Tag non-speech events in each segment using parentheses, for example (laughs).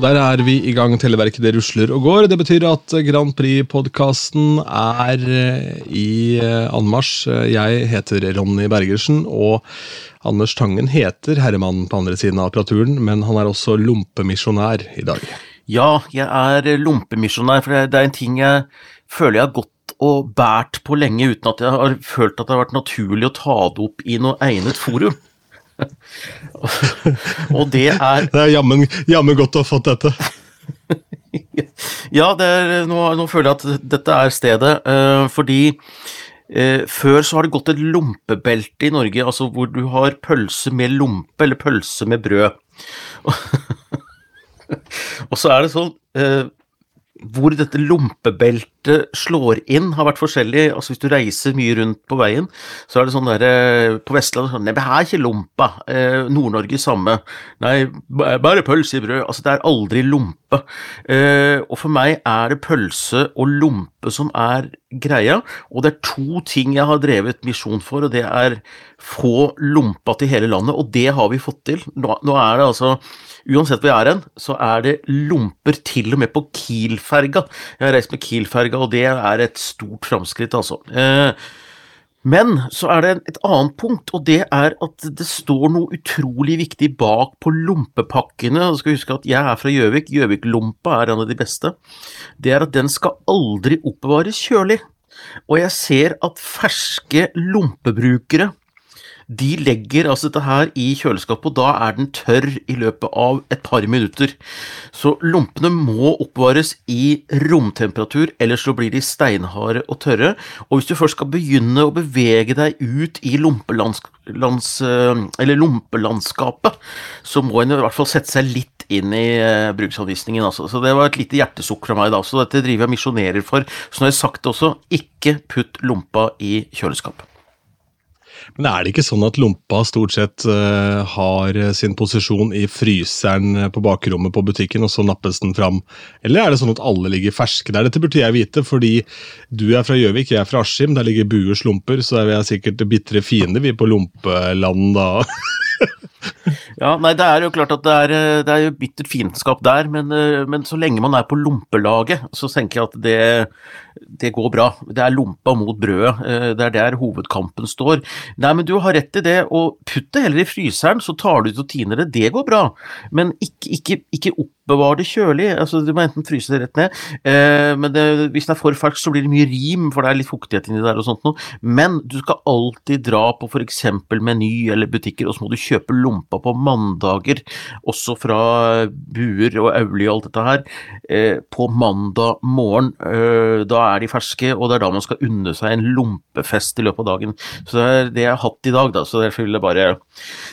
Der er vi i gang. Televerket det rusler og går. Det betyr at Grand Prix-podkasten er eh, i eh, anmarsj. Jeg heter Ronny Bergersen, og Anders Tangen heter herremannen på andre siden av apparaturen, men han er også lompemisjonær i dag. Ja, jeg er lompemisjonær, for det er en ting jeg føler jeg har gått og bært på lenge uten at jeg har følt at det har vært naturlig å ta det opp i noe egnet forum. (laughs) og det er Det er jammen, jammen godt å ha fått dette. (laughs) ja, er, nå, nå, føler jeg at dette er stedet, uh, fordi uh, før så har det gått et lompebelte i Norge, altså hvor du har pølse med lompe eller pølse med brød. (laughs) og så er det sånn uh, hvor dette lompebeltet slår inn, har vært forskjellig. Altså Hvis du reiser mye rundt på veien, så er det sånn der eh, På Vestlandet sånn Nei, det er ikke lompa. Eh, Nord-Norge samme. Nei, bare pølse i brød. Altså, det er aldri lompe. Eh, og for meg er det pølse og lompe som er greia, og det er to ting jeg har drevet misjon for, og det er få lompa til hele landet, og det har vi fått til. Nå, nå er det altså Uansett hvor jeg er hen, så er det lomper til og med på Kiel-ferga. Jeg har reist med Kiel-ferga, og det er et stort framskritt, altså. Eh, men så er det et annet punkt, og det er at det står noe utrolig viktig bak på lompepakkene. Du skal huske at jeg er fra Gjøvik, Gjøvik-lompa er en av de beste. Det er at den skal aldri oppbevares kjølig. Og jeg ser at ferske lompebrukere de legger altså dette her i kjøleskapet, og da er den tørr i løpet av et par minutter. Så lompene må oppvares i romtemperatur, ellers så blir de steinharde og tørre. Og hvis du først skal begynne å bevege deg ut i lompelands, lands, eh, lompelandskapet, så må en i hvert fall sette seg litt inn i uh, bruksanvisningen. Altså. Så det var et lite hjertesukk fra meg da. Så dette driver jeg misjonerer for. Så nå har jeg sagt det også, ikke putt lompa i kjøleskapet. Men er det ikke sånn at lompa stort sett uh, har sin posisjon i fryseren på bakrommet på butikken, og så nappes den fram? Eller er det sånn at alle ligger ferske der? Dette burde jeg vite, fordi du er fra Gjøvik, jeg er fra Askim, der ligger Buers lomper, så er vi sikkert bitre fiender, vi på lompeland da. (laughs) ja, nei, det er jo klart at det er, eh, det er jo bittert fiendskap der, men, eh, men, så lenge man er på lompelaget, så tenker jeg at det, det går bra. Det er lompa mot brødet. Eh, det er der hovedkampen står. Nei, men du har rett i det, og putt det heller i fryseren, så tar du ut og tiner det. Det går bra, men ikke, ikke, ikke opp oppbevar det kjølig. altså Du må enten fryse det rett ned, eh, men det, hvis den er for fersk, så blir det mye rim, for det er litt fuktighet inni der og sånt noe. Men du skal alltid dra på f.eks. Meny eller butikker, og så må du kjøpe lompa på mandager, også fra Buer og Auli og alt dette her, eh, på mandag morgen. Eh, da er de ferske, og det er da man skal unne seg en lompefest i løpet av dagen. Så det er det jeg har hatt i dag, da, så derfor ville jeg bare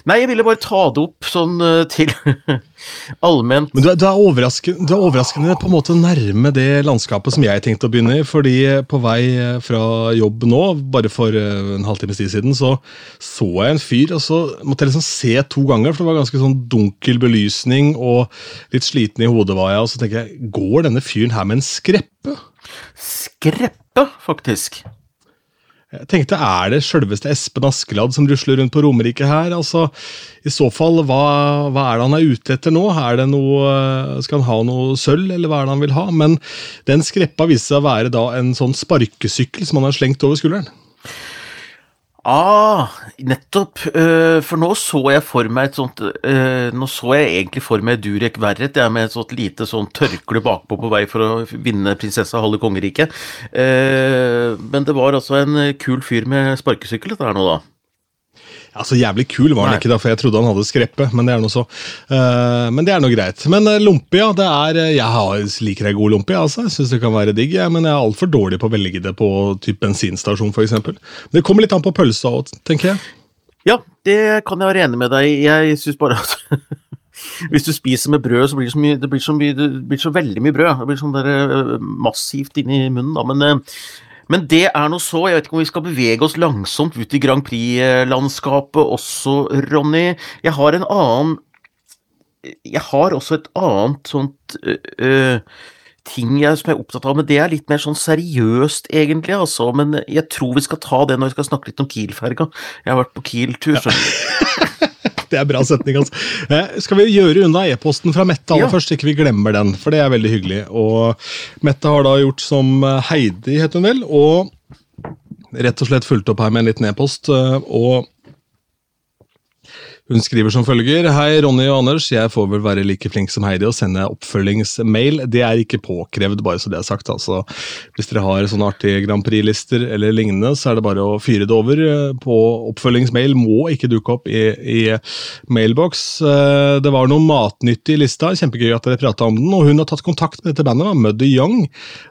Nei, jeg ville bare ta det opp sånn eh, til (laughs) allment. Men du, du, er overraskende, du, er overraskende, på en måte nærme det landskapet som jeg tenkte å begynne i. fordi på vei eh, fra jobb nå, bare for eh, en halvtimes tid siden, så så jeg en fyr, og så måtte jeg liksom se to ganger, for det var ganske sånn dunkel belysning, og litt sliten i hodet var jeg, og så tenker jeg, går denne fyren her med en skreppe? Skreppe, faktisk. Jeg tenkte, Er det sjølveste Espen Askeladd som rusler rundt på Romerike her? Altså, I så fall, hva, hva, er det han er ute etter nå? Er det noe, Skal han ha noe sølv, eller hva er det han vil ha? Men den skreppa viste seg å være da en sånn sparkesykkel som han har slengt over skulderen. Ah, nettopp. Uh, for nå så jeg for meg et sånt uh, Nå så jeg egentlig for meg Durek Verret jeg, med et sånt lite sånn tørkle bakpå på vei for å vinne prinsessa halve kongeriket. Uh, men det var altså en kul fyr med sparkesykkel, dette her nå, da. Ja, Så jævlig kul var han Nei. ikke, da, for jeg trodde han hadde skreppe. Men det er noe så. Uh, men det er noe greit. Men uh, lompe, ja. det er, uh, Jeg har, liker jeg god lompe. Altså. Jeg syns det kan være digg, ja, men jeg er altfor dårlig på å velge det på typ bensinstasjon f.eks. Det kommer litt an på pølsa òg, tenker jeg. Ja, det kan jeg være enig med deg i. Jeg syns bare at (laughs) hvis du spiser med brød, så blir det så, mye, det blir så, mye, det blir så veldig mye brød. Det blir sånn der, massivt inni munnen, da. Men men det er nå så. Jeg vet ikke om vi skal bevege oss langsomt ut i Grand Prix-landskapet også, Ronny. Jeg har en annen Jeg har også et annet sånt øh, ting jeg, som jeg er opptatt av, men det er litt mer sånn seriøst, egentlig, altså. Men jeg tror vi skal ta det når vi skal snakke litt om Kiel-ferga. Jeg har vært på Kiel-tur, skjønner du. (laughs) (laughs) det er bra setning. altså. Eh, skal vi gjøre unna e-posten fra Mette aller Ja. først, ikke vi glemmer den? For det er veldig hyggelig. Og Mette har da gjort som eh, Heidi, het hun vel, og rett og slett fulgt opp her med en liten e-post. eh, og hun skriver som følger Hei, Ronny og Anders. Jeg får vel være like flink som Heidi og sende oppfølgingsmail. Det er ikke påkrevd, bare så det er sagt. altså. Hvis dere har sånne artige Grand Prix-lister eller lignende, så er det bare å fyre det over. eh, På oppfølgingsmail må ikke dukke opp i, i mailbox. Eh, Det var noe matnyttig i lista, kjempegøy at dere prata om den. Og hun har tatt kontakt med dette bandet, Muddy Young,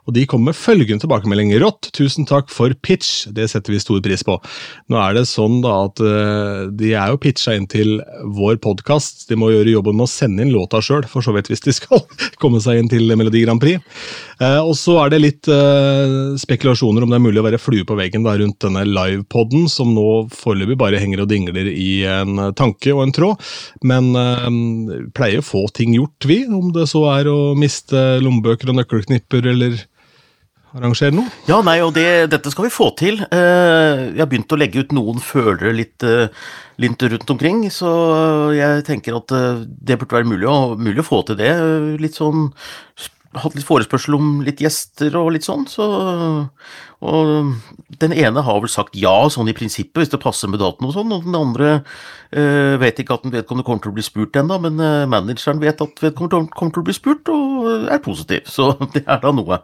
og de kommer med følgende tilbakemelding. Rått, tusen takk for pitch, det setter vi stor pris på. Nå er det sånn da at eh, de er jo pitcha inn til vår podkast. De må gjøre jobben med å sende inn låta sjøl, for så vidt hvis de skal (laughs) komme seg inn til Melodi Grand Prix. Eh, og så er det litt eh, spekulasjoner om det er mulig å være flue på veggen da, rundt denne livepoden, som nå foreløpig bare henger og dingler i en tanke og en tråd. Men eh, pleier å få ting gjort, vi. Om det så er å miste lommebøker og nøkkelknipper eller arrangere noe. Ja, nei, og det, dette skal vi få til. Vi Jeg har begynt å legge ut noen følere litt, eh, litt rundt omkring, så jeg tenker at eh, det burde være mulig å, mulig å få til det. Eh, Litt sånn Hatt litt forespørsel om litt gjester og litt sånn, så Og den ene har vel sagt ja, sånn i prinsippet, hvis det passer med datoen og sånn, og den andre eh, vet ikke at den vedkommende kommer til å bli spurt ennå, men eh, manageren vet at vedkommende kommer til å bli spurt, og er positiv, så (laughs) det er da noe.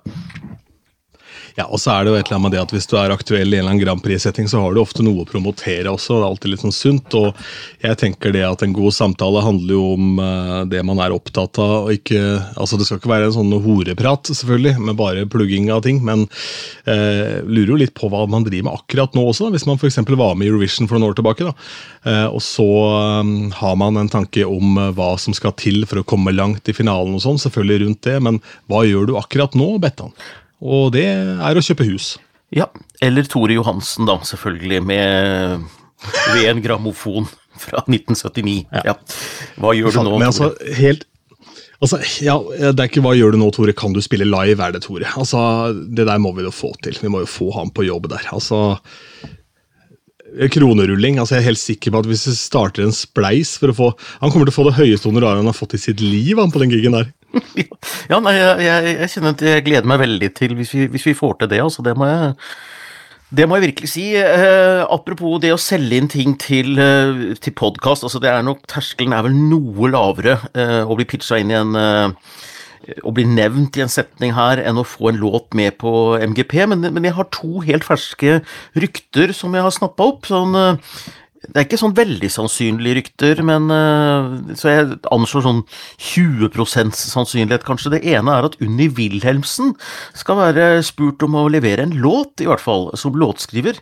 Ja, og så er det jo et eller annet med det at Hvis du er aktuell i en eller annen Grand Prix-setting, så har du ofte noe å promotere også. Det er alltid litt sånn sunt. og jeg tenker det at En god samtale handler jo om eh, det man er opptatt av. og ikke, altså Det skal ikke være en sånn horeprat, selvfølgelig, med bare plugging av ting. Men eh, lurer jo litt på hva man driver med akkurat nå også. da, Hvis man f.eks. var med i Eurovision for noen år tilbake. da, eh, Og så eh, har man en tanke om eh, hva som skal til for å komme langt i finalen og sånn. Selvfølgelig rundt det, men hva gjør du akkurat nå, Bettan? Og det er å kjøpe hus. Ja, eller Tore Johansen, da, selvfølgelig, med ved en grammofon fra 1979. Ja. Hva gjør du nå, Men altså, helt Altså, ja, Det er ikke 'hva gjør du nå, Tore', kan du spille live, er det, Tore? Altså, Det der må vi jo få til. Vi må jo få han på jobb der. Altså, Kronerulling. altså Jeg er helt sikker på at hvis vi starter en spleis for å få Han kommer til å få det høyeste honoraret han har fått i sitt liv han på den gigen der. (laughs) Ja, nei, jeg, jeg, jeg kjenner at jeg gleder meg veldig til hvis vi, hvis vi får til det, altså. Det må jeg det må jeg virkelig si. Eh, apropos det å selge inn ting til, eh, til podkast. Altså det er nok, terskelen er vel noe lavere eh, å bli pitcha inn i en eh, Å bli nevnt i en setning her enn å få en låt med på MGP. Men, men jeg har to helt ferske rykter som jeg har snappa opp. sånn eh, det er ikke sånn veldig sannsynlige rykter, men eh, så jeg anslår sånn 20 sannsynlighet, kanskje. Det ene er at Unni Wilhelmsen skal være spurt om å levere en låt, i hvert fall, som låtskriver.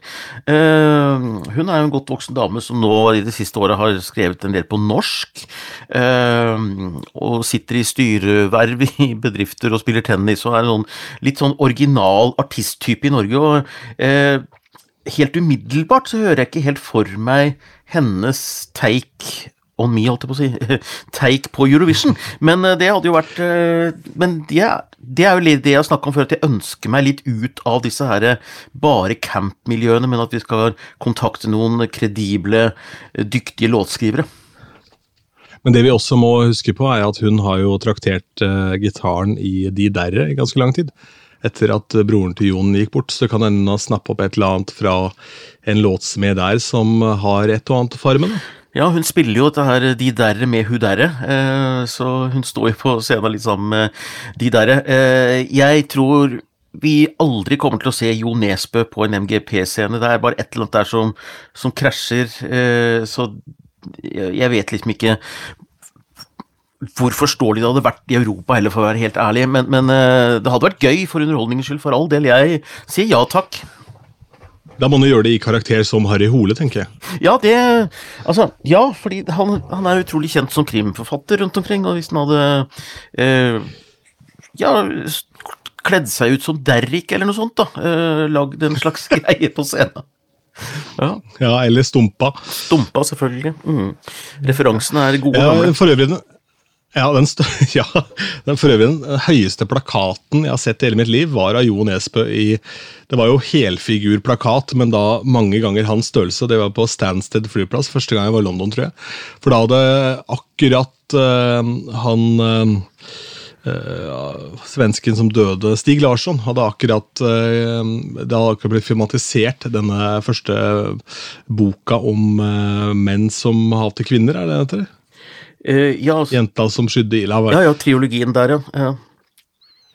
Eh, hun er jo en godt voksen dame som nå i det siste året har skrevet en del på norsk, eh, og sitter i styreverv (laughs) i bedrifter og spiller tennis, og er en sånn, litt sånn original artisttype i Norge. og helt umiddelbart så hører jeg ikke helt for meg hennes take on me, holdt jeg på å si, (laughs) take på Eurovision. Men eh, det hadde jo vært eh, Men det, det er jo litt det jeg har snakka om før, at jeg ønsker meg litt ut av disse her eh, bare camp-miljøene, men at vi skal kontakte noen kredible, dyktige låtskrivere. Men det vi også må huske på, er at hun har jo traktert uh, gitaren i De Derre i ganske lang tid. Etter at broren til Jon gikk bort, så kan hende har snappe opp et eller annet fra en låtsmed der som har et og annet å fare med. Ja, hun spiller jo dette her De derre med Hu derre, eh, så hun står jo på scenen litt sammen med De derre. Eh, jeg tror vi aldri kommer til å se Jo Nesbø på en MGP-scene. Det er bare et eller annet der som, som krasjer, eh, så jeg vet liksom ikke hvor forståelig det hadde vært i Europa heller, for å være helt ærlig, men, men eh, det hadde vært gøy for underholdningens skyld, for all del. Jeg sier ja takk. Da må du gjøre det i karakter som Harry Hole, tenker jeg. Ja, det Altså, ja, fordi han, han er utrolig kjent som krimforfatter rundt omkring, og hvis han hadde eh, Ja, kledd seg ut som Derrick eller noe sånt, da. Eh, lagd en slags (laughs) greie på scenen. Ja. Ja, Eller Stumpa. Stumpa, selvfølgelig. Mm. Referansene er gode, Ja, for øvrig, Ja, den, (laughs) ja, den for øvrig den høyeste plakaten jeg har sett i hele mitt liv, var av Jo Nesbø i Det var jo helfigurplakat, men da mange ganger hans størrelse. Det var på Stansted flyplass, første gang jeg var i London, tror jeg. For da hadde akkurat øh, han uh, svensken som døde, Stig Larsson, hadde akkurat uh, Det hadde akkurat blitt filmatisert, denne første boka om menn som hater kvinner, er det det heter? Uh, ja, altså, Jenta som skydde Ila. Ja, ja, triologien der, ja. ja.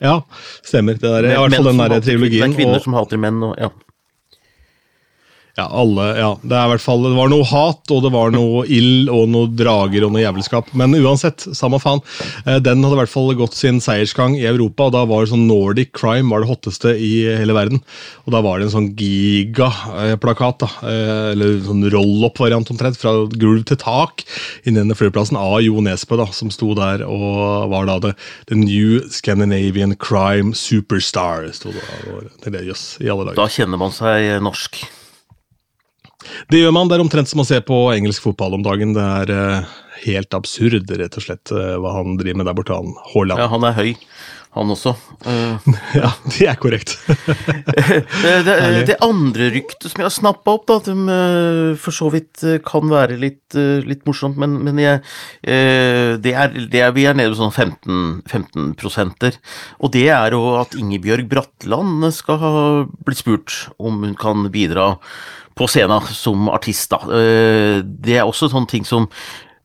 Ja, stemmer. Det der, I hvert fall den der triologien. Det er kvinner og, som hater menn. Og, ja. Ja, alle, ja. Det, er i hvert fall, det var noe hat, og det var noe ild og noe drager og noe jævelskap. Men uansett, samme faen. Eh, den hadde i hvert fall gått sin seiersgang i Europa, og da var det sånn Nordic crime var det hotteste i hele verden. Og da var det en sånn gigaplakat, da, eh, eller sånn roll-up-variant omtrent, fra gulv til tak inni denne flyplassen av Jo Nesbø, da, som sto der og var da det The New Scandinavian Crime Superstar. Stod det, og, det, yes, i alle dager. Da kjenner man seg norsk. Det gjør man. Det er omtrent som å se på engelsk fotball om dagen. Det er uh, helt absurd, rett og slett, uh, hva han driver med der borte, han Haaland. Ja, han er høy, han også. Uh, (laughs) ja, det er korrekt. (laughs) det, det, andre ryktet som jeg har snappa opp, da, de for så vidt kan være litt, litt morsomt, men, men jeg, det er, det er, vi er nede på sånn 15, 15 prosenter. Og det er jo at Ingebjørg Bratland skal ha blitt spurt om hun kan bidra på scenen som artist. Da. Det er også sånne ting som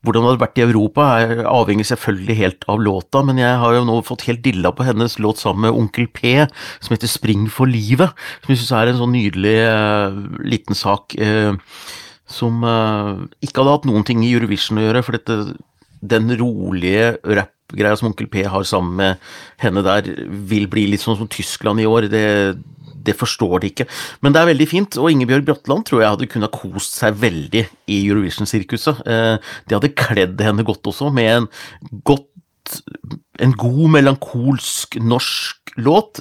hvordan det hadde vært i Europa er avhengig selvfølgelig helt av låta, men jeg har jo nå fått helt dilla på hennes låt sammen med Onkel P, som heter Spring for livet. Som jeg syns er en sånn nydelig uh, liten sak uh, som uh, ikke hadde hatt noen ting i Eurovision å gjøre, for dette, den rolige rappgreia som Onkel P har sammen med henne der, vil bli litt sånn som Tyskland i år. det det forstår de ikke. Men det er veldig fint, og Ingebjørg Bratland tror jeg hadde kunnet kost seg veldig i Eurovision-sirkuset. Det hadde kledd henne godt også, med en godt En god, melankolsk norsk låt.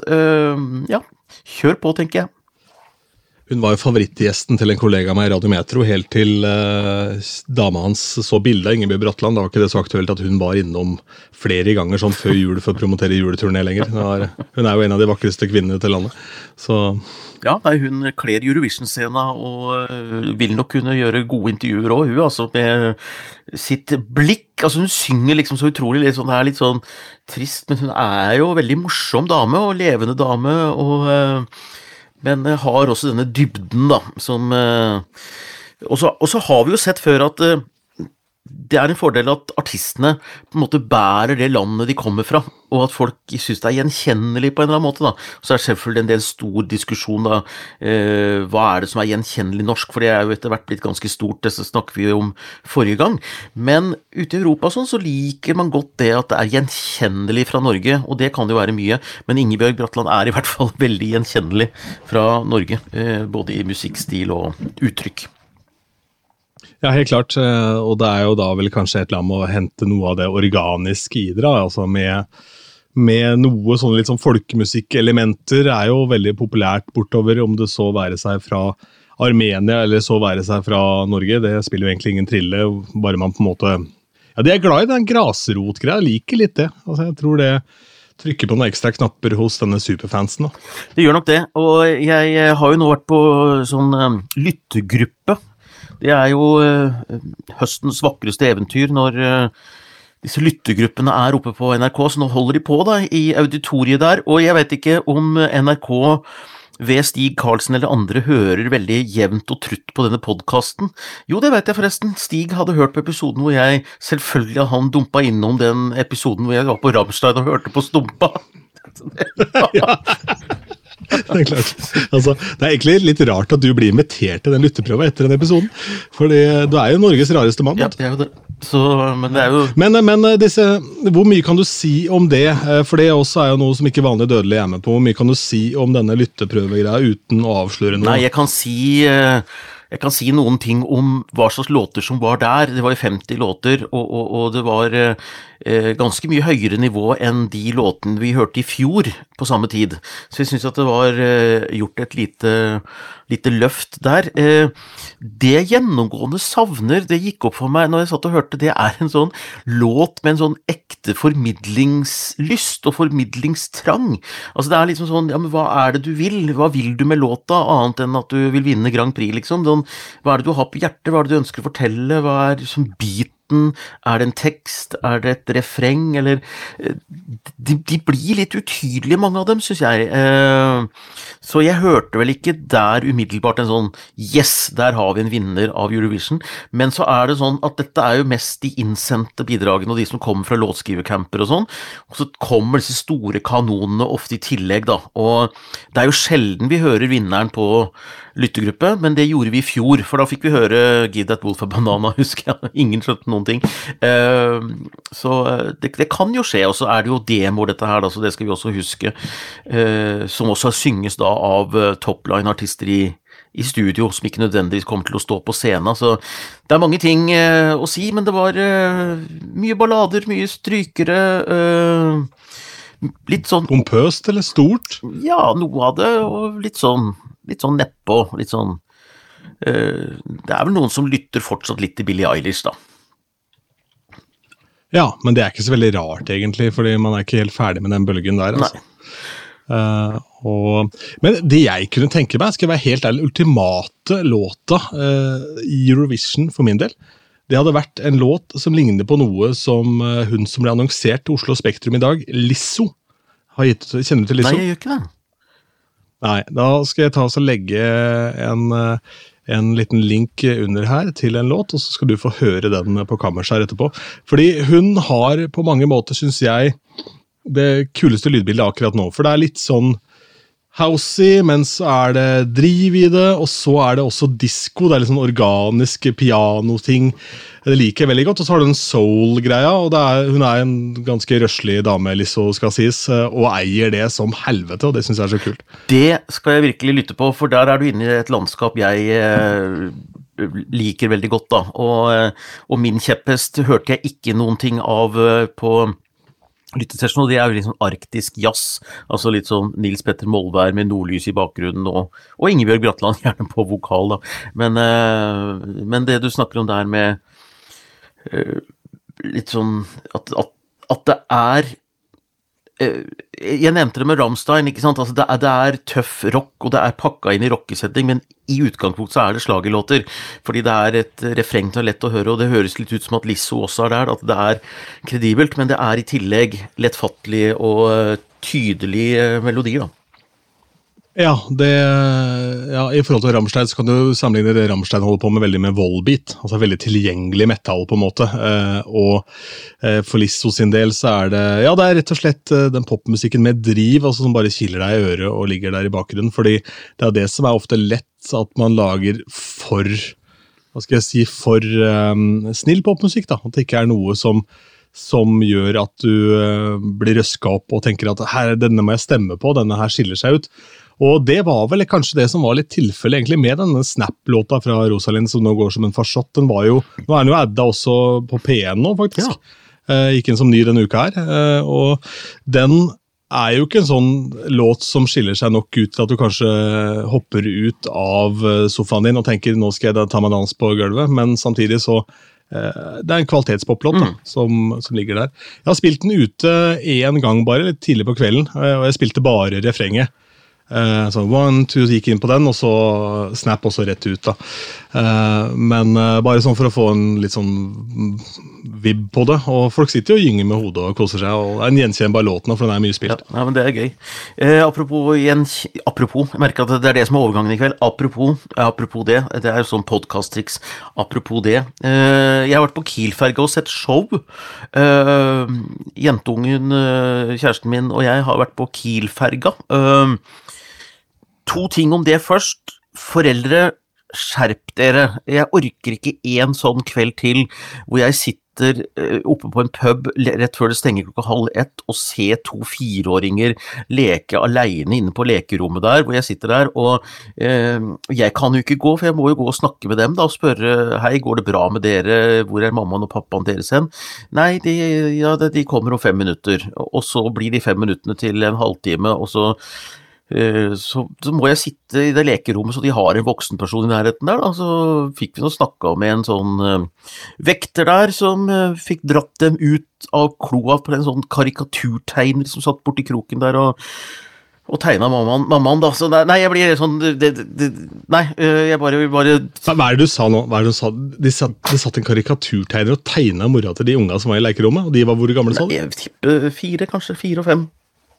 Ja, kjør på, tenker jeg. Hun var jo favorittgjesten til en kollega av meg i Radio Metro helt til uh, dama hans så bildet av Ingebjørg Bratland. Da var ikke det så aktuelt at hun var innom flere ganger sånn før jul for å promotere juleturné lenger. Var, hun er jo en av de vakreste kvinnene til landet. Så ja, nei, hun kler Eurovision-scena og uh, vil nok kunne gjøre gode intervjuer òg, hun. altså Med sitt blikk. altså Hun synger liksom så utrolig litt sånn, det er litt sånn trist, men hun er jo veldig morsom dame og levende dame. og uh, men har også denne dybden, da, som Og så har vi jo sett før at det er en fordel at artistene på en måte bærer det landet de kommer fra, og at folk syns det er gjenkjennelig på en eller annen måte. da. Så er selvfølgelig en del stor diskusjon da, eh, hva er det som er gjenkjennelig norsk, for det er jo etter hvert blitt ganske stort, det snakker vi om forrige gang. Men ute i Europa sånn, så liker man godt det at det er gjenkjennelig fra Norge, og det kan jo være mye, men Ingebjørg Bratland er i hvert fall (laughs) veldig gjenkjennelig fra Norge, eh, både i musikkstil og uttrykk. Ja, helt klart. Eh, og det er jo da vel kanskje et eller annet med å hente noe av det organiske i det. altså med, med noe sånne litt sånn folkemusikkelementer er jo veldig populært bortover, om det så være seg fra Armenia eller så være seg fra Norge. Det spiller jo egentlig ingen trille, bare man på en måte Ja, de er glad i den grasrotgreia, liker litt det. Altså, jeg tror det trykker på noen ekstra knapper hos denne superfansen. Da. Det gjør nok det, og jeg har jo nå vært på sånn um, lyttegruppe det er jo uh, høstens vakreste eventyr når uh, disse lyttegruppene er oppe på NRK, så nå holder de på da, i auditoriet der. Og jeg vet ikke om NRK ved Stig Karlsen eller andre hører veldig jevnt og trutt på denne podkasten. Jo, det vet jeg forresten. Stig hadde hørt på episoden hvor jeg selvfølgelig han dumpa innom den episoden hvor jeg var på Ramstein og hørte på Stumpa. (laughs) (laughs) ja. Det er klart. Altså, det er egentlig litt rart at du blir invitert til den lytteprøva etter den episoden. For du er jo Norges rareste mann. Ja, det er jo det. Så, men det er jo Men, men disse, hvor mye kan du si om det? Eh, for det også er jo noe som ikke vanlig dødelig er med på. Hvor mye kan du si om denne lytteprøvegreia uten å avsløre noe? Nei, jeg kan si uh jeg kan si noen ting om hva slags låter som var der. Det var jo 50 låter, og, og, og det var eh, ganske mye høyere nivå enn de låtene vi hørte i fjor på samme tid. Så jeg syns at det var eh, gjort et lite, lite løft der. Eh, det jeg gjennomgående savner, det gikk opp for meg når jeg satt og hørte, det er en sånn låt med en sånn ekte formidlingslyst og formidlingstrang. Altså det er liksom sånn, ja men hva er det du vil? Hva vil du med låta, annet enn at du vil vinne Grand Prix, liksom? Sånn, hva er det du har på hjertet, hva er det du ønsker å fortelle, hva er liksom biten er det en tekst, er det et refreng, eller de, de blir litt utydelige, mange av dem, syns jeg. Så jeg hørte vel ikke der umiddelbart en sånn yes, der har vi en vinner av Eurovision, men så er det sånn at dette er jo mest de innsendte bidragene og de som kommer fra låtskrivercamper og sånn, og så kommer disse store kanonene ofte i tillegg, da, og det er jo sjelden vi hører vinneren på lyttegruppe, men det gjorde vi i fjor, for da fikk vi høre Give That Wolf a Banana, (laughs) husker jeg. Ingen skjønte noen ting. Så det, det kan jo skje, og så er det jo demoer dette her, da, så det skal vi også huske. Som også synges da av topline-artister i, i studio, som ikke nødvendigvis kommer til å stå på scenen. Så det er mange ting å si, men det var mye ballader, mye strykere. Litt sånn Pompøst eller stort? Ja, noe av det, og litt sånn litt sånn nedpå, litt sånn uh, Det er vel noen som lytter fortsatt litt til Billie Eilish, da. Ja, men det er ikke så veldig rart, egentlig, fordi man er ikke helt ferdig med den bølgen der. altså. Uh, og, men det jeg kunne tenke meg, skal jeg være helt ærlig, ultimate låta uh, i Eurovision for min del, det hadde vært en låt som ligner på noe som uh, hun som ble annonsert til Oslo Spektrum i dag, Lisso, har gitt. Kjenner du til Lisso? Nei, jeg gjør ikke det. Nei, da skal jeg ta oss og legge en, en, liten link under her til en låt, og så skal du få høre den på kammerset her etterpå. Fordi hun har på mange måter, syns jeg, det kuleste lydbildet akkurat nå. For det er litt sånn housey, men så er det driv i det, og så er det også disko. Det er litt sånn organiske pianoting. Det liker jeg veldig godt. Og så har du den soul-greia, og er, hun er en ganske røslig dame, Lisso, skal sies, og eier det som helvete, og det syns jeg er så kult. Det skal jeg virkelig lytte på, for der er du inne i et landskap jeg eh, liker veldig godt, da. Og, og min kjepphest hørte jeg ikke noen ting av på lyttesesjon, og det er jo sånn arktisk jazz. Altså litt sånn Nils Petter Molvær med nordlys i bakgrunnen, og, og Ingebjørg Bratland (laughs) gjerne på vokal, da. Men, uh, men, det du snakker om der med uh, litt sånn at, at, at det er Jeg nevnte det med Ramstein, ikke sant. Altså det, er, det er tøff rock, og det er pakka inn i rockesetting, men i utgangspunktet så er det slagerlåter. Fordi det er et refreng som er lett å høre, og det høres litt ut som at Lisso også er der. At det er kredibelt, men det er i tillegg lettfattelig og tydelig melodi, da. Ja, det, ja, I forhold til Rammstein så kan du sammenligne det Rammstein holder på med veldig med Volbeat. altså Veldig tilgjengelig metall, på en måte. Eh, og eh, for Lisso sin del så er det ja, det er rett og slett eh, den popmusikken med driv altså som bare kiler deg i øret og ligger der i bakgrunnen. fordi det er det som er ofte lett, at man lager for hva skal jeg si, for um, snill popmusikk. da, At det ikke er noe som som gjør at du uh, blir røska opp og tenker at her, denne må jeg stemme på, denne her skiller seg ut. Og det var vel kanskje det som var litt tilfellet egentlig med denne Snap-låta fra Rosalind som nå går som en farsott. Den var jo, Nå er den jo adda også på P1 nå, faktisk. Ja. Uh, gikk inn som ny denne uka her. Uh, og den er jo ikke en sånn låt som skiller seg nok ut til at du kanskje hopper ut av eh, sofaen din og tenker nå skal jeg ta meg dans på gulvet, men samtidig så det er en kvalitetspoplåt mm. som, som, ligger der. Jeg har spilt den ute én gang bare, litt tidlig på kvelden, og jeg spilte bare refrenget. Uh, så one, two gikk inn på den, og så Snap også rett ut. da. Uh, men uh, bare sånn for å få en litt sånn vibb på det. Og folk sitter jo og gynger med hodet og koser seg. og Det er en gjenkjennbar låt nå, for den er mye spilt. Ja, men Det er gøy. apropos, igjen, apropos, jeg merker at det er det som er overgangen i kveld. Apropos, apropos det. Det er jo sånn podkast-triks. Apropos det. jeg har vært på Kiel-ferga og sett show. jentungen, kjæresten min og jeg har vært på Kiel-ferga. Uh, To ting om det først. Foreldre, skjerp dere. Jeg orker ikke en sånn kveld til hvor jeg sitter eh, oppe på en pub rett før det stenger klokka halv ett og ser to fireåringer leke aleine inne på lekerommet der, hvor jeg sitter der, og eh, jeg kan jo ikke gå, for jeg må jo gå og snakke med dem da, og spørre hei, går det bra med dere, hvor er mammaen og pappaen deres hen? Nei, de, ja, de kommer om fem minutter, og så blir de fem minuttene til en halvtime, og så så, så må jeg sitte i det lekerommet så de har en voksenperson i nærheten der, da. Så fikk vi nå snakka med en sånn uh, vekter der som uh, fikk dratt dem ut av kloa på en sånn karikaturtegner som satt borti kroken der og, og tegna mammaen, mammaen, da. Så nei, jeg blir sånn det, det, Nei, eh, jeg bare bare Hva er det du sa nå? Hva er det du sa? De satt, de satt en karikaturtegner og tegna mora til de unga som var i lekerommet, og de var hvor gamle, sa du? Fire, kanskje. Fire og fem.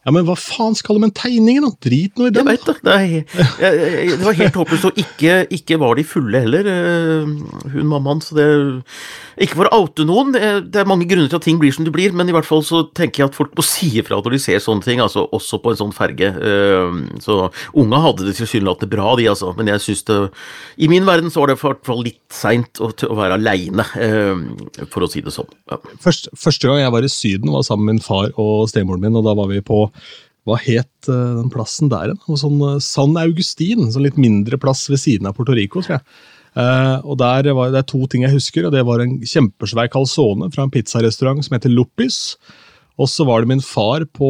Ja, men hva faen skal du med en tegning, da? Drit nå i den. Jeg vet Det, Nei, jeg- jeg- det var helt håpløst. Og ikke, ikke var de fulle heller, eh, hun mammaen. Så det Ikke for å oute noen, det er- mange grunner til at ting blir som de blir, men i hvert fall så tenker jeg at folk må si ifra når de ser sånne ting, altså også på en sånn ferge. Eh, Så unga hadde det tilsynelatende bra, de, altså, men jeg syns det I min verden så var det i hvert fall litt seint å, å være aleine, for å si det sånn. Ja. Første, første gang jeg var i Syden, var sammen med min far og stemoren min, og da var vi på hva het eh, den plassen der? igjen? Sånn, eh, San Augustin, sånn litt mindre plass ved siden av Puerto Rico. tror jeg. Eh, og der var, Det er to ting jeg husker. og Det var en kjempesvær calzone fra en pizzarestaurant som heter Loppis. Og så var det min far på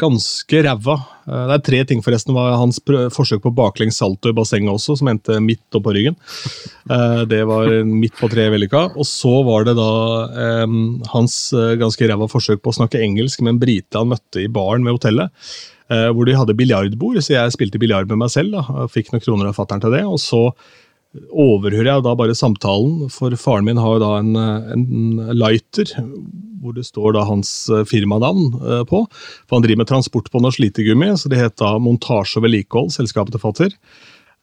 ganske ræva. Eh, Det er tre ting, forresten. Var hans forsøk på baklengs salto i bassenget også, som endte midt opp på ryggen. Eh, Det var midt på treet vellykka. Og så var det da hans eh, ganske ræva forsøk på å snakke engelsk med en brite han møtte i baren ved hotellet. Hvor de hadde biljardbord, så jeg spilte biljard med meg selv. da, Jeg Fikk noen kroner av fatter'n til det. og så overhører jeg da bare samtalen, for faren min har jo da en, en lighter hvor det står da hans eh, firmanavn eh, på. For han driver med transport på noe slitegummi, så det het da Montasje og vedlikehold, selskapet til fatter.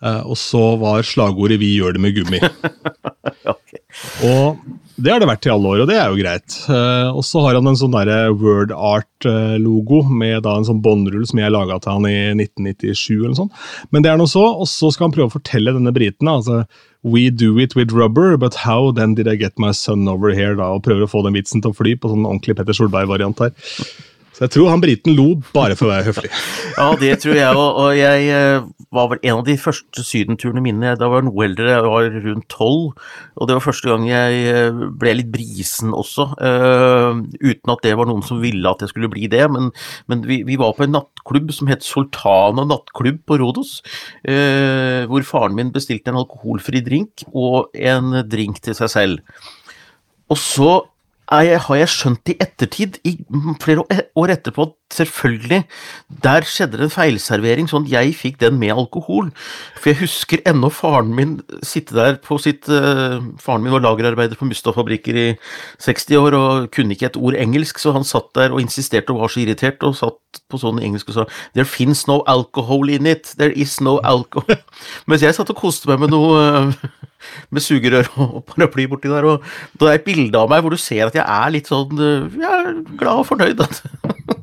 Eh, Og så var slagordet 'Vi gjør det med gummi'. (laughs) okay. Og det har det vært i alle år, og det er jo greit. Eh, og så har han en sånn Word Art-logo med da en sånn båndrull som jeg laga til han i 1997. eller sånn. Men det er nå så, og så skal han prøve å fortelle denne briten altså We do it with rubber, but how then did I get my son over here? da, Og prøver å få den vitsen til å fly på sånn ordentlig Petter Solberg-variant her. Så jeg tror han briten lo bare for å være høflig. (laughs) Ja, det tror jeg òg. Og jeg eh, var vel en av de første sydenturene mine. Da var jeg noe eldre, jeg var rundt tolv. Og det var første gang jeg eh, ble litt brisen også. Uh, uten at det var noen som ville at jeg skulle bli det. Men, men vi, vi var på en nattklubb som het Sultana nattklubb på Rodos. Uh, hvor faren min bestilte en alkoholfri drink og en drink til seg selv. Og så jeg, har jeg skjønt i ettertid, i flere år- etterpå, selvfølgelig, der skjedde det en feilservering, sånn at jeg fikk den med alkohol. For jeg husker ennå faren min sitte der på sitt uh, Faren min var lagerarbeider på Mustad-fabrikker i 60 år og kunne ikke et ord engelsk, så han satt der og insisterte og var så irritert og satt på sånn engelsk og sa There fins no alcohol in it. There is no alcohol. (laughs) Mens jeg satt og koste meg med noe uh, med sugerør og paraply borti der, og det er et bilde av meg hvor du ser at jeg er litt sånn uh, Jeg er glad og fornøyd. (laughs)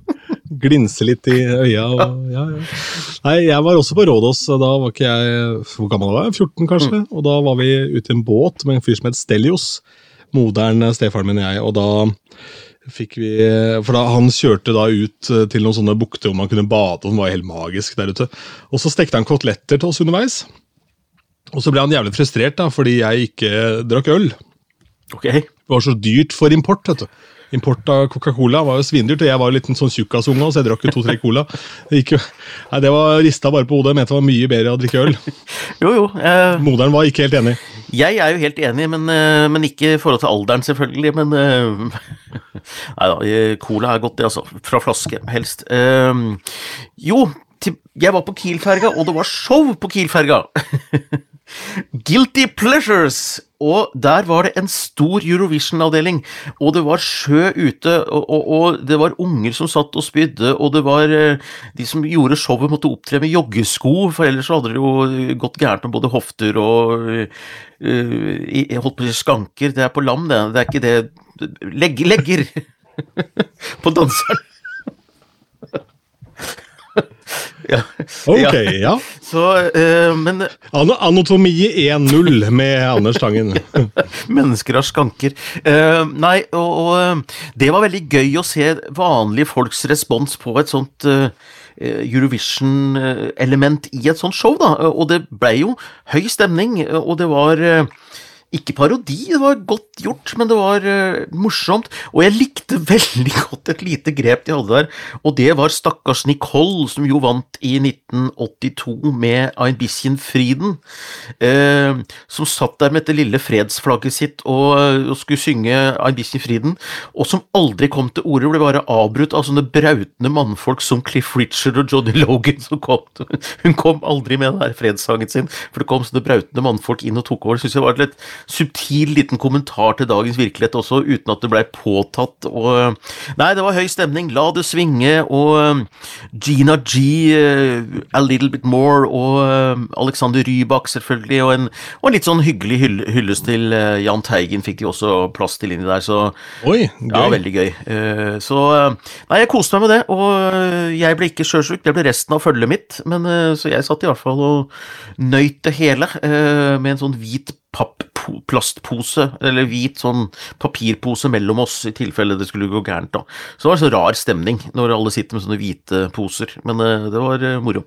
Glinse litt i øya. Og, ja, ja. Nei, jeg var også på Rådås, da var ikke jeg Hvor gammel var jeg? 14, kanskje? Og da var vi ute i en båt med en fyr som het Stelios. Moderen, stefaren min og jeg, og da fikk vi For da han kjørte da ut eh, til noen sånne bukter hvor man kunne bade, og som var helt magisk der ute. Og så stekte han koteletter til oss underveis. Og så ble han jævlig frustrert da, fordi jeg ikke drakk øl. Ok, Det var så dyrt for import, vet du. Import av Coca-Cola var jo svindyrt, og jeg var jo litt en sånn tjukkasunge, så jeg drakk jo to-tre cola. Det, gikk jo, nei, det var rista bare på hodet, jeg mente det var mye bedre å drikke øl. Jo, jo. eh, Moderen var ikke helt enig. Jeg er jo helt enig, men, eh, men ikke i forhold til alderen, selvfølgelig. Men eh, (laughs) Nei da, eh, cola er godt, det, altså. Fra flaske, helst. Eh, Jo, jeg var på Kiel-ferga, og det var show på Kiel-ferga. (laughs) Guilty Pleasures! Og der var det en stor Eurovision-avdeling, og det var sjø ute, og, og, og det var unger som satt og spydde, og det var eh, de som gjorde showet måtte opptre med joggesko, for ellers hadde det jo gått gærent med både hofter og uh, holdt på å si skanker, det er på lam, det, det er ikke det Legg, Legger (laughs) på danseren. Ja. Ok, ja. Så, uh, men An Anatomi 1-0 med Anders Tangen. (laughs) Mennesker har skanker. Uh, nei, og, og eh, det var veldig gøy å se vanlige folks respons på et sånt uh, Eurovision-element i et sånt show, da. Og det blei jo høy stemning, og det var ikke parodi, det var godt gjort, men det var uh, morsomt. Og jeg likte (laughs) veldig godt et lite grep de hadde der, og det var stakkars Nicole, som jo vant i 1982 med Ein bisschen Frieden, uh, som satt der med dette lille fredsflagget sitt og, og skulle synge Ein bisschen Frieden, og som aldri kom til orde, ble bare avbrutt av sånne brautende mannfolk som Cliff Richard og Joddy Logan. Som kom, (laughs) hun kom aldri med den der fredssangen sin, for det kom sånne brautende mannfolk inn og tok over. Synes jeg var litt subtil liten kommentar til dagens virkelighet også, uten at det blei påtatt. Og, nei, det var høy stemning. La det svinge. Og um, Gina G, uh, A Little Bit More, og Alexander Rybak, selvfølgelig. Og en, og en litt sånn hyggelig hyll, hyllest til Jahn Teigen fikk de også plass til inni der, så Oi, gøy. ja, veldig gøy. Så Nei, jeg koste meg med det, og jeg ble ikke sjøsjuk. Det ble resten av følget mitt, men så jeg satt i hvert fall og nøyt det hele med en sånn hvit papp-plastpose, eller hvit sånn papirpose mellom oss, i tilfelle det skulle gå gærent, da. Så det var så rar stemning når alle sitter med sånne hvite poser, men uh, det var uh, moro.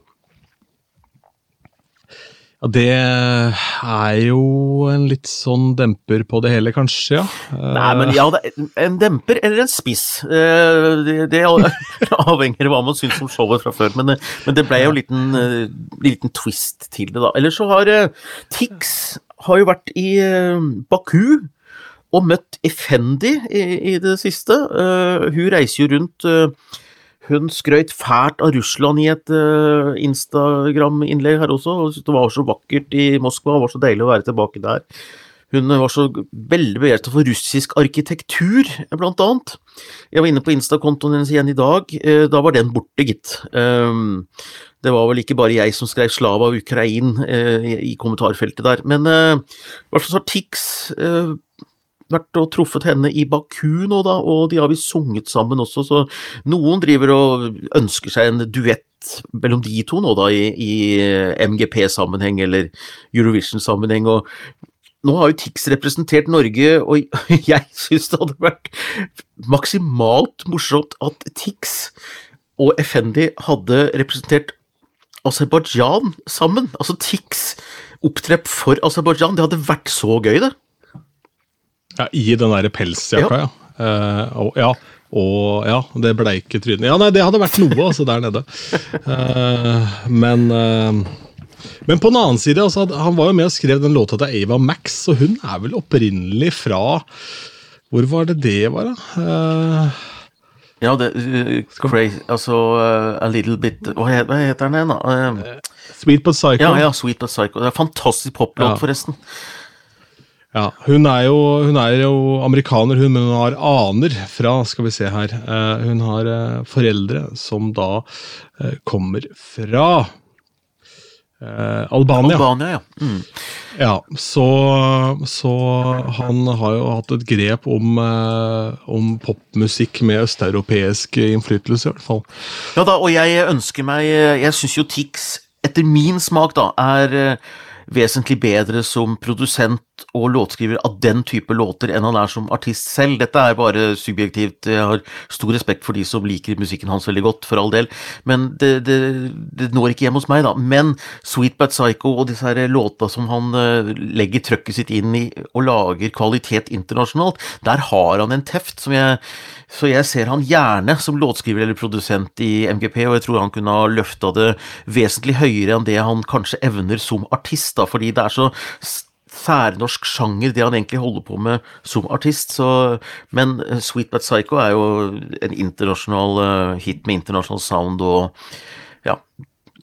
Ja, det er jo en litt sånn demper på det hele, kanskje, ja. Nei, men ja, en demper eller en spiss. Eh, Det, (laughs) det avhenger av hva man syns om showet fra før, men, eh, men det ble jo en liten, eh, liten twist til det, da. Eller så har eh, Tix har jo vært i eh, Baku og møtt Effendi i, i det siste. Eh, Hun reiser jo rundt eh, hun skrøt fælt av Russland i et uh, Instagram-innlegg her også, og det var så vakkert i Moskva, det var så deilig å være tilbake der. Hun var så veldig begeistret for russisk arkitektur, blant annet. Jeg var inne på Insta-kontoen hennes igjen i dag, uh, da var den borte, gitt. Um, det var vel ikke bare jeg som skrev 'Slava Ukrain' uh, i, kommentarfeltet der, men i hvert fall har Tix vært og truffet henne i Baku nå, da, og de har visst sunget sammen også, så noen driver og ønsker seg en duett mellom de to nå, da, i, i MGP-sammenheng eller Eurovision-sammenheng, og nå har jo Tix representert Norge, og (laughs) jeg syns det hadde vært maksimalt morsomt at Tix og Effendi hadde representert Aserbajdsjan sammen. Altså Tix opptrepp for Aserbajdsjan, det hadde vært så gøy, det. Ja, I den derre pelsjakka, ja. Eh, og, ja. Og ja, det bleike trynet. Ja, nei, det hadde vært noe, altså, der nede. Uh, (laughs) men eh, Men på den annen side, altså, han var jo med og skrev den låta til Ava Max, og hun er vel opprinnelig fra Hvor var det det var, da? Uh, Ja, det uh, crazy, Altså uh, A Little Bit Hva heter, den igjen, da? Uh, Sweet but Psycho. ja, ja, Sweet But Psycho. Det er en fantastisk poplåt, Ja. forresten. Ja, hun er, jo, hun er jo amerikaner, hun, men hun har aner fra Skal vi se her. hun har foreldre som da kommer fra eh, Albania. Albania, ja. Mm. Ja, så, så han har jo hatt et grep om, eh, om popmusikk med østeuropeisk innflytelse, i hvert fall. Ja da, og jeg ønsker meg Jeg syns jo Tix, etter min smak, da, er eh, vesentlig bedre som produsent og låtskriver av den type låter enn han er som artist selv. Dette er bare subjektivt. Jeg har stor respekt for de som liker musikken hans veldig godt, for all del, men det, det, det når ikke hjem hos meg, da. Men Sweet Bad Psycho og disse her som han eh, legger trøkket sitt inn i og lager kvalitet internasjonalt, der har han en teft som jeg så jeg ser han gjerne som låtskriver eller produsent i MGP, og jeg tror han kunne ha løfta det vesentlig høyere enn det han kanskje evner som artist, da, fordi det er så særnorsk sjanger, det han egentlig holder på med som artist. Så, men eh, Sweet But Psycho er jo en internasjonal uh, hit med internasjonal sound og ja.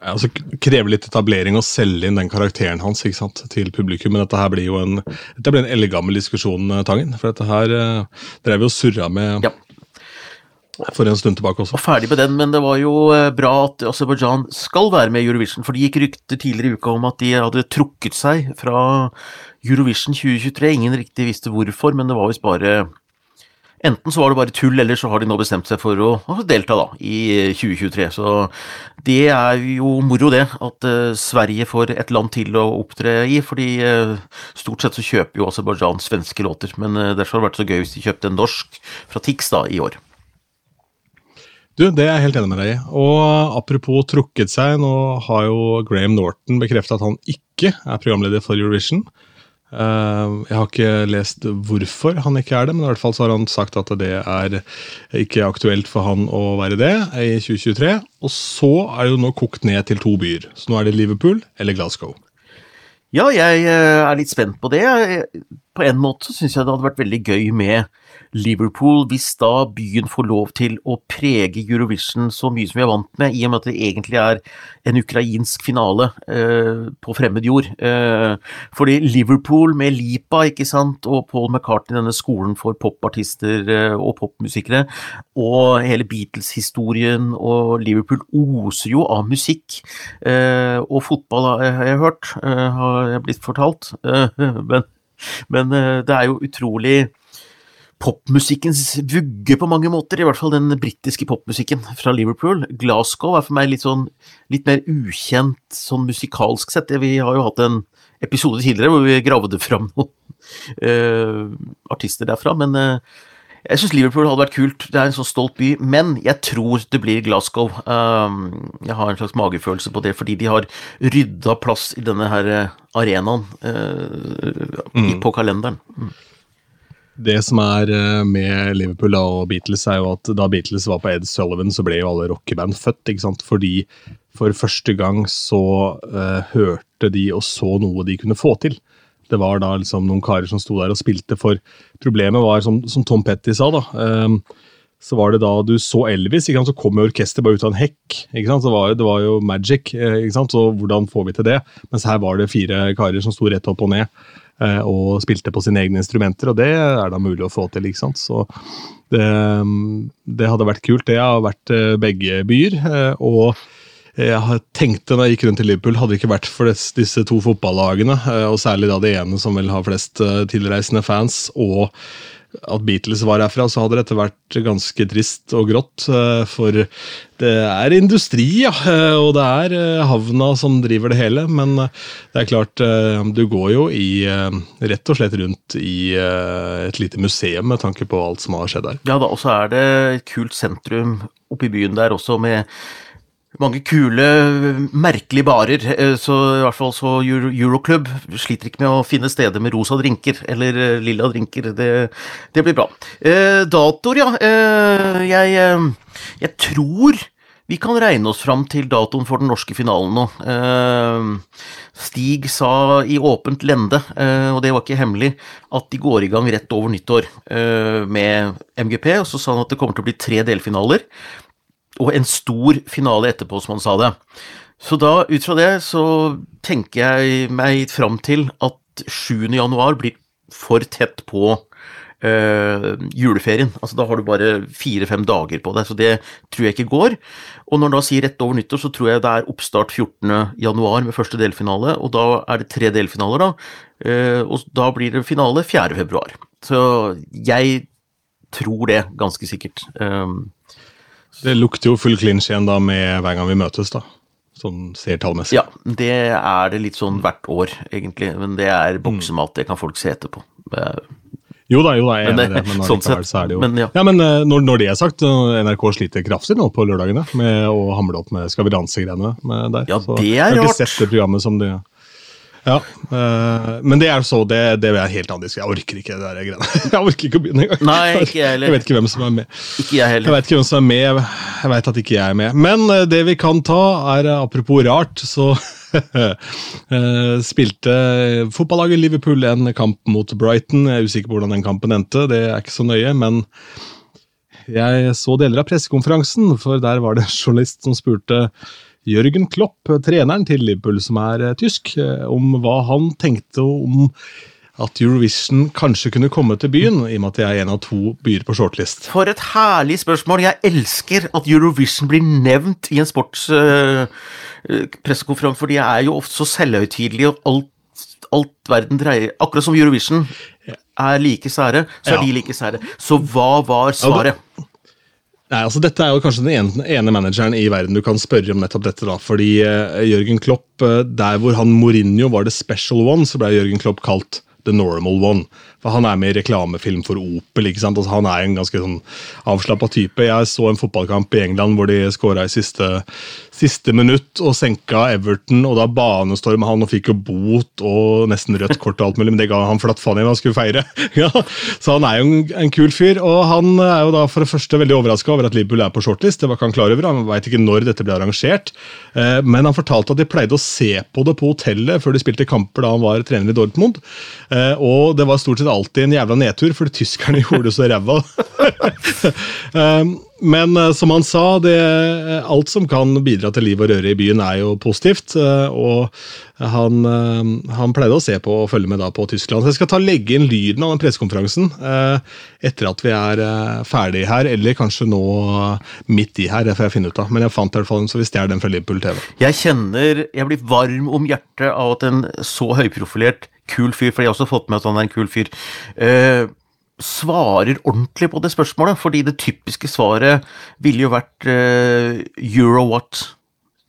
Altså krever litt etablering å selge inn den karakteren hans ikke sant, til publikum. Men dette her blir jo en, dette blir en eldgammel diskusjon, eh, Tangen. For dette her uh, drev vi og surra med Ja. For en stund tilbake også. Og ferdig med den, men det var jo eh, bra at Aserbajdsjan skal være med i Eurovision, for det gikk rykter tidligere i uka om at de hadde trukket seg fra Eurovision 2023. Ingen riktig visste hvorfor, men det var visst bare enten så var det bare tull, eller så har de nå bestemt seg for å, delta da, i 2023. Så det er jo moro, det, at uh, Sverige får et land til å opptre i. fordi stort sett så kjøper jo Aserbajdsjan svenske låter, men derfor har det vært så gøy hvis de kjøpte en norsk fra Tix da, i år. Du, Det er jeg helt enig med deg i. Og apropos trukket seg, nå har jo Graham Norton bekrefta at han ikke er programleder for Eurovision. Eh, jeg har ikke lest hvorfor han ikke er det, men i hvert fall så har han sagt at det er ikke aktuelt for han å være det i 2023. Og så er det jo nå kokt ned til to byer. Så nå er det Liverpool eller Glasgow. Ja, jeg eh, er litt spent på det. På en måte så syns jeg det hadde vært veldig gøy med Liverpool, hvis da byen får lov til å prege Eurovision så mye som vi er vant med, i og med at det egentlig er en ukrainsk finale eh, på fremmed jord. Eh, fordi Liverpool med Lipa ikke sant, og Paul McCartney, denne skolen for popartister eh, og popmusikere, og hele Beatles-historien og Liverpool oser jo av musikk. Eh, og fotball har jeg hørt, eh, har jeg blitt fortalt. Eh, (laughs) men, men det er jo utrolig popmusikkens vugge på mange måter, i hvert fall den britiske popmusikken fra Liverpool. Glasgow er for meg litt sånn litt mer ukjent sånn musikalsk sett. Vi har jo hatt en episode tidligere hvor vi gravde fram noen uh, artister derfra, men uh, jeg syns Liverpool hadde vært kult. Det er en så stolt by, men jeg tror det blir Glasgow. Um, jeg har en slags magefølelse på det, fordi de har rydda plass i denne her eh, arenaen uh, mm. på kalenderen. Mm. Det som er eh, med Liverpool og Beatles, er jo at da Beatles var på Ed Sullivan, så ble jo alle rockeband født. ikke sant? Fordi for første gang så uh, hørte de og så noe de kunne få til. Det var da liksom noen karer som sto der og spilte, for problemet var, som, som Tom Petty sa, da um, så var det da du så Elvis, ikke sant? så kom orkesteret bare ut av en hekk. ikke sant? Så var, det var jo magic. ikke sant? Så hvordan får vi til det? Mens her var det fire karer som sto rett opp og ned. Eh, og spilte på sine egne instrumenter, og det er da mulig å få til. ikke sant? Så det, det hadde vært kult. Det har vært eh, begge byer. Eh, og jeg tenkte da jeg gikk rundt i Liverpool, hadde det ikke vært for disse to fotballagene, og særlig da det ene som vil ha flest tilreisende fans, og at Beatles var herfra, så hadde dette vært ganske trist og grått. Eh, for det er industri, ja, eh, og det er eh, havna som driver det hele. Men det er klart, du går jo i rett og slett rundt i et lite museum med tanke på alt som har skjedd her. Ja da, og så er det et kult sentrum oppe i byen der også, med mange kule, merkelige barer. Eh, så i hvert fall så Euroclub sliter ikke med å finne steder med rosa drinker eller eh, lilla drinker. Det, det blir bra. Eh, datoer, ja. Eh, jeg, eh, jeg, tror vi kan regne oss fram til datoen for den norske finalen nå. Stig sa i åpent lende, og det var ikke hemmelig, at de går i gang rett over nyttår med MGP. Og så sa han at det kommer til å bli tre delfinaler og en stor finale etterpå, som han sa det. Så da, ut fra det, så tenker jeg meg fram til at 7. januar blir for tett på øh, juleferien. Altså Da har du bare fire-fem dager på deg, så det tror jeg ikke går. Og når han da sier rett over nyttår, så tror jeg det er oppstart 14. januar med første delfinale, og da er det tre delfinaler, da. Øh, og da blir det finale 4. februar. Så jeg tror det, ganske sikkert. Um, det lukter jo full clinch igjen da med hver gang vi møtes, da. Sånn seertallmessig. Ja, det er det litt sånn hvert år, egentlig. Men det er boksemat, det kan folk se etterpå. Jo da, jo da, jeg er enig i det, men (laughs) sånn sett, er det jo men, ja. ja. men eh, når, når, det er sagt, NRK sliter kraftig nå på lørdagene med å hamle opp med Skal vi danse-greiene der. Ja, det er rart. Jeg har ikke sett det programmet som de ja, øh, men det er så, det, det er helt annet. Jeg orker ikke det der greiene. (laughs) Jeg orker ikke å begynne engang. Nei, ikke jeg heller. Jeg vet ikke hvem som er med. Ikke Jeg heller. Jeg vet ikke hvem som er med, jeg vet at ikke jeg er med. Men øh, det vi kan ta, er øh, apropos rart, så (laughs) spilte fotballaget Liverpool en kamp mot Brighton. Jeg er usikker på hvordan den kampen endte, det er ikke så nøye, men jeg så deler av pressekonferansen, for der var det en journalist som spurte Jørgen Klopp, treneren til Liverpool, som er eh, tysk, eh, om hva han tenkte om at Eurovision kanskje kunne komme til byen, i og med at det er en av to byer på shortlist. For et herlig spørsmål! Jeg elsker at Eurovision blir nevnt i en sportspressekonferanse, uh, for de er jo ofte så selvhøytidelige, og alt, alt verden dreier Akkurat som Eurovision er like sære, så Ja. er de like sære. Så hva var svaret? Nei, altså Dette er jo kanskje den ene, manageren i verden du kan spørre om nettopp dette. da, fordi eh, Jørgen Klopp, eh, der hvor han Mourinho var the special one, så ble Jørgen Klopp kalt the normal one. Han er med i reklamefilm for Opel. ikke sant? Altså, han er en ganske sånn avslappa type. Jeg så en fotballkamp i England hvor de skåra i siste, siste minutt og senka Everton, og da banestorma han og fikk jo bot og nesten rødt kort og alt mulig, men det ga han flatt faen i han skulle feire. (laughs) ja. Så han er jo en, en kul fyr, og han er jo da for det første veldig overraska over at Liverpool er på shortlist. Det var ikke han klar over, han veit ikke når dette ble arrangert. Eh, Men han fortalte at de pleide å se på det på hotellet før de spilte kamper da han var trener i Dortmund. Eh, Og det var stort sett alltid en jævla nedtur, fordi tyskerne (laughs) gjorde det så ræva. Um, (laughs) Men eh, som han sa, det, alt som kan bidra til liv og røre i byen, er jo positivt. eh, Og han, eh, han pleide å se på og følge med da på Tyskland. Så jeg skal ta legge inn lyden av den pressekonferansen eh, etter at vi er eh, ferdig her, eller kanskje nå eh, midt i her. Det får jeg finne ut av. Men jeg fant i hvert fall en, så vi stjeler den fra Liverpool TV. Jeg kjenner Jeg blir varm om hjertet av at en så høyprofilert, kul fyr, for jeg har også fått med at han er en kul fyr, eh, svarer ordentlig på det spørsmålet. Fordi det typiske svaret ville jo vært eh, Eurowatt.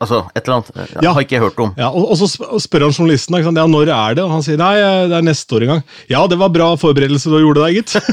Altså et eller annet. Jeg Ja. har ikke hørt om. Ja, og, og så spør han journalisten ja, når er det, og han sier nei, eh, det er neste år en gang. Ja, det var bra forberedelse du gjorde der, gitt. (laughs)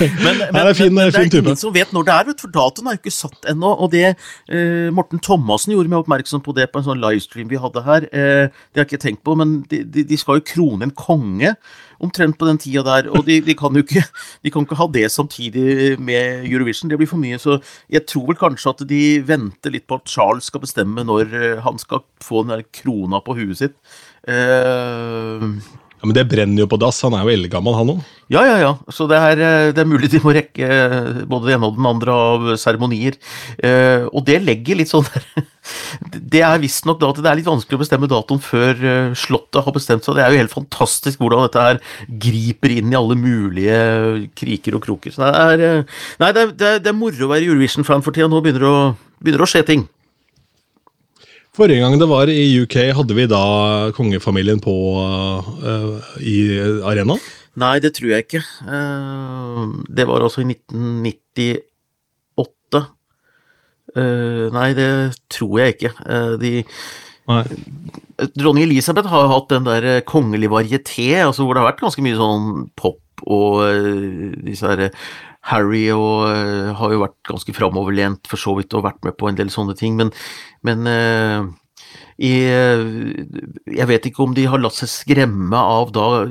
Men, men, det er fin- men det er type. ingen som vet når det er, vet for datoen er jo ikke satt ennå. Og det eh, Morten Thomassen gjorde meg oppmerksom på det på en sånn livestream vi hadde her. Eh, det har jeg ikke tenkt på, men de, de, de skal jo krone en konge omtrent på den tida der. Og de, de kan jo ikke, de kan ikke ha det samtidig med Eurovision, det blir for mye. Så jeg tror vel kanskje at de venter litt på at Charles skal bestemme når eh, han skal få den der krona på huet sitt. Eh, Ja, Men det brenner jo på dass. Han er jo eldgammel, han òg. ja, ja, ja. Så det er, eh, det er mulig de må rekke eh, både det ene og den andre av seremonier. Eh, og det legger litt sånn der (laughs) Det er visstnok da at det er litt vanskelig å bestemme datoen før eh, Slottet har bestemt seg. Det er jo helt fantastisk hvordan dette her griper inn i alle mulige kriker og kroker. Så det er, nei, det er, det er, moro å være Eurovision-fan for tida. Nå begynner det å, begynner å skje ting. Forrige gang det var i UK, hadde vi da kongefamilien på uh, i arenaen? Nei, det tror jeg ikke. Uh, det var altså i 1998. Uh, nei, det tror jeg ikke. Eh, de, Nei. Dronning Elisabeth har hatt den der eh, kongelig varieté, altså hvor det har vært ganske mye sånn pop og eh, disse her eh, Harry og uh, har jo vært ganske framoverlent for så vidt og vært med på en del sånne ting, men, men uh, i, eh, jeg vet ikke om de har latt seg skremme av da